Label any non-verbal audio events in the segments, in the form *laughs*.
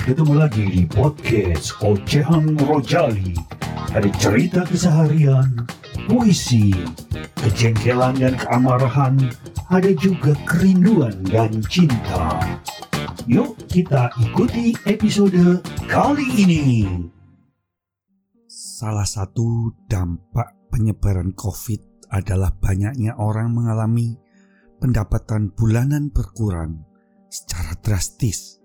Ketemu lagi di podcast Ocehan Rojali. Ada cerita keseharian, puisi, kejengkelan dan keamarahan, ada juga kerinduan dan cinta. Yuk kita ikuti episode kali ini. Salah satu dampak penyebaran COVID adalah banyaknya orang mengalami pendapatan bulanan berkurang secara drastis.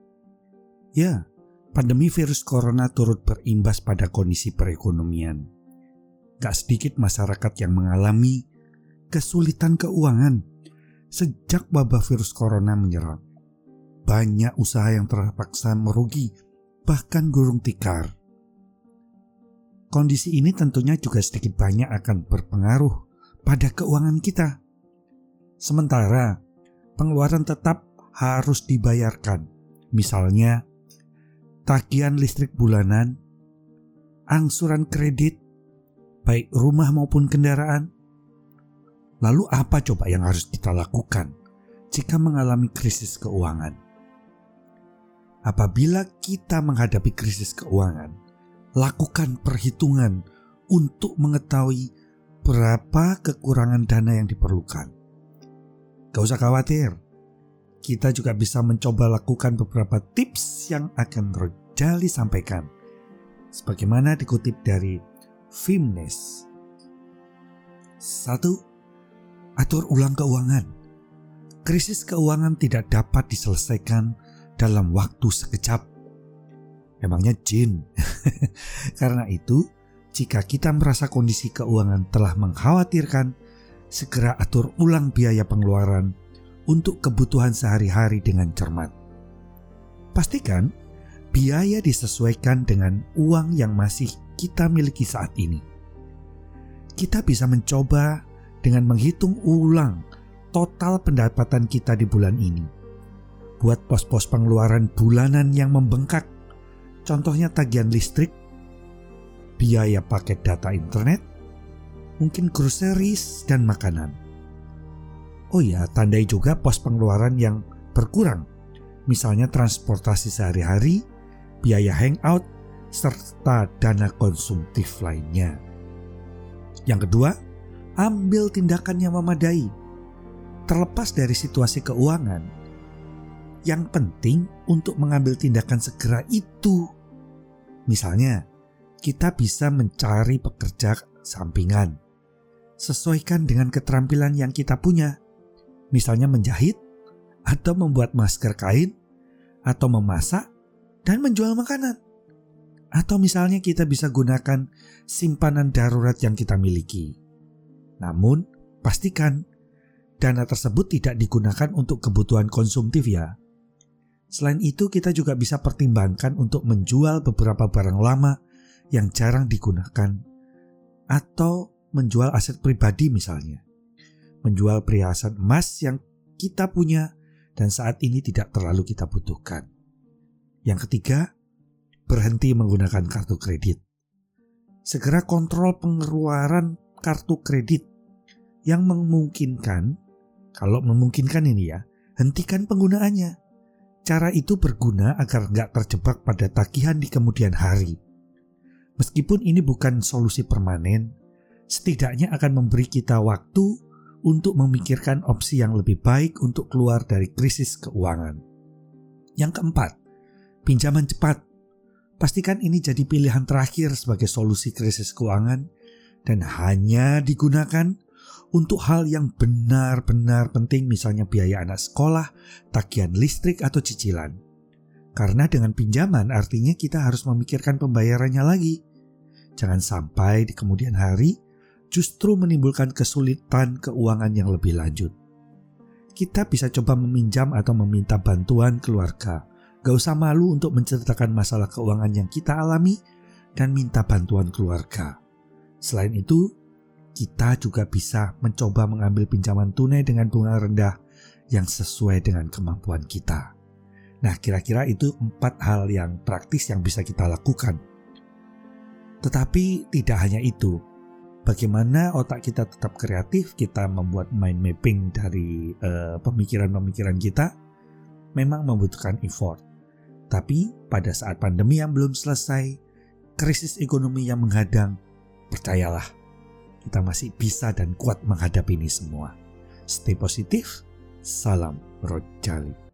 Ya, pandemi virus corona turut berimbas pada kondisi perekonomian. Gak sedikit masyarakat yang mengalami kesulitan keuangan sejak wabah virus corona menyerang. Banyak usaha yang terpaksa merugi, bahkan gurung tikar. Kondisi ini tentunya juga sedikit banyak akan berpengaruh pada keuangan kita. Sementara pengeluaran tetap harus dibayarkan, misalnya tagihan listrik bulanan, angsuran kredit, baik rumah maupun kendaraan. Lalu apa coba yang harus kita lakukan jika mengalami krisis keuangan? Apabila kita menghadapi krisis keuangan, lakukan perhitungan untuk mengetahui berapa kekurangan dana yang diperlukan. Gak usah khawatir, kita juga bisa mencoba lakukan beberapa tips yang akan Rojali sampaikan. Sebagaimana dikutip dari Fimnes. Satu, atur ulang keuangan. Krisis keuangan tidak dapat diselesaikan dalam waktu sekejap. Emangnya jin? *laughs* Karena itu, jika kita merasa kondisi keuangan telah mengkhawatirkan, segera atur ulang biaya pengeluaran untuk kebutuhan sehari-hari dengan cermat. Pastikan biaya disesuaikan dengan uang yang masih kita miliki saat ini. Kita bisa mencoba dengan menghitung ulang total pendapatan kita di bulan ini. Buat pos-pos pengeluaran bulanan yang membengkak, contohnya tagihan listrik, biaya paket data internet, mungkin groceries dan makanan Oh ya, tandai juga pos pengeluaran yang berkurang, misalnya transportasi sehari-hari, biaya hangout, serta dana konsumtif lainnya. Yang kedua, ambil tindakan yang memadai. Terlepas dari situasi keuangan, yang penting untuk mengambil tindakan segera itu. Misalnya, kita bisa mencari pekerja sampingan. Sesuaikan dengan keterampilan yang kita punya misalnya menjahit, atau membuat masker kain, atau memasak, dan menjual makanan. Atau misalnya kita bisa gunakan simpanan darurat yang kita miliki. Namun, pastikan dana tersebut tidak digunakan untuk kebutuhan konsumtif ya. Selain itu, kita juga bisa pertimbangkan untuk menjual beberapa barang lama yang jarang digunakan atau menjual aset pribadi misalnya menjual perhiasan emas yang kita punya dan saat ini tidak terlalu kita butuhkan. Yang ketiga, berhenti menggunakan kartu kredit. Segera kontrol pengeluaran kartu kredit yang memungkinkan, kalau memungkinkan ini ya, hentikan penggunaannya. Cara itu berguna agar nggak terjebak pada tagihan di kemudian hari. Meskipun ini bukan solusi permanen, setidaknya akan memberi kita waktu untuk memikirkan opsi yang lebih baik untuk keluar dari krisis keuangan. Yang keempat, pinjaman cepat. Pastikan ini jadi pilihan terakhir sebagai solusi krisis keuangan dan hanya digunakan untuk hal yang benar-benar penting misalnya biaya anak sekolah, tagihan listrik atau cicilan. Karena dengan pinjaman artinya kita harus memikirkan pembayarannya lagi. Jangan sampai di kemudian hari justru menimbulkan kesulitan keuangan yang lebih lanjut. Kita bisa coba meminjam atau meminta bantuan keluarga. Gak usah malu untuk menceritakan masalah keuangan yang kita alami dan minta bantuan keluarga. Selain itu, kita juga bisa mencoba mengambil pinjaman tunai dengan bunga rendah yang sesuai dengan kemampuan kita. Nah, kira-kira itu empat hal yang praktis yang bisa kita lakukan. Tetapi tidak hanya itu, bagaimana otak kita tetap kreatif, kita membuat mind mapping dari eh, pemikiran-pemikiran kita, memang membutuhkan effort. Tetapi pada saat pandemi yang belum selesai, krisis ekonomi yang menghadang, percayalah, kita masih bisa dan kuat menghadapi ini semua. Stay positif, salam Rojali.